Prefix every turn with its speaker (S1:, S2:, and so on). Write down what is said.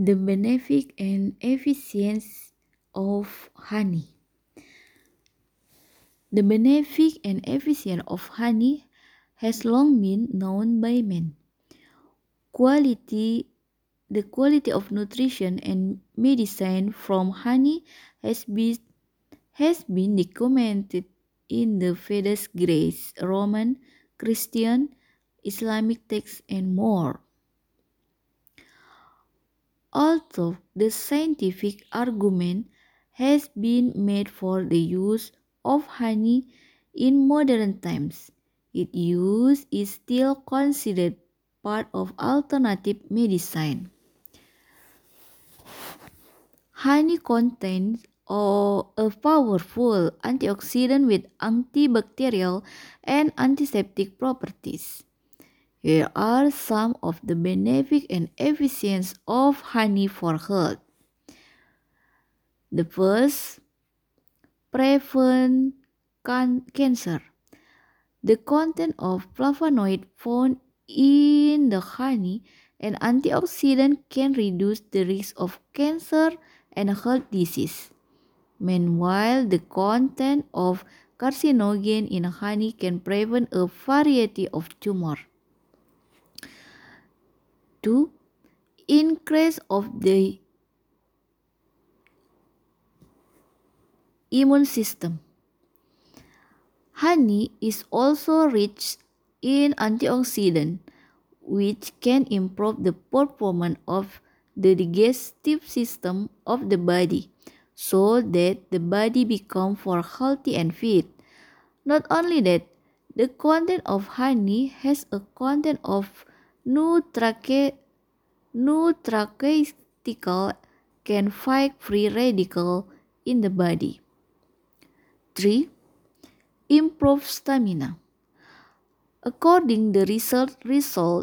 S1: The benefit and efficiency of honey. The benefit and efficiency of honey has long been known by men. Quality the quality of nutrition and medicine from honey has been has been documented in the Vedas, Greece, Roman, Christian, Islamic texts, and more. Although the scientific argument has been made for the use of honey in modern times, its use is still considered part of alternative medicine. Honey contains a powerful antioxidant with antibacterial and antiseptic properties. Here are some of the benefits and efficiencies of honey for health. The first, prevent can cancer. The content of flavonoid found in the honey and antioxidant can reduce the risk of cancer and heart disease. Meanwhile, the content of carcinogen in honey can prevent a variety of tumor. 2. Increase of the immune system. Honey is also rich in antioxidant, which can improve the performance of the digestive system of the body, so that the body become more healthy and fit. Not only that, the content of honey has a content of nutraceutical can fight free radical in the body. 3. Improve stamina. According the research result,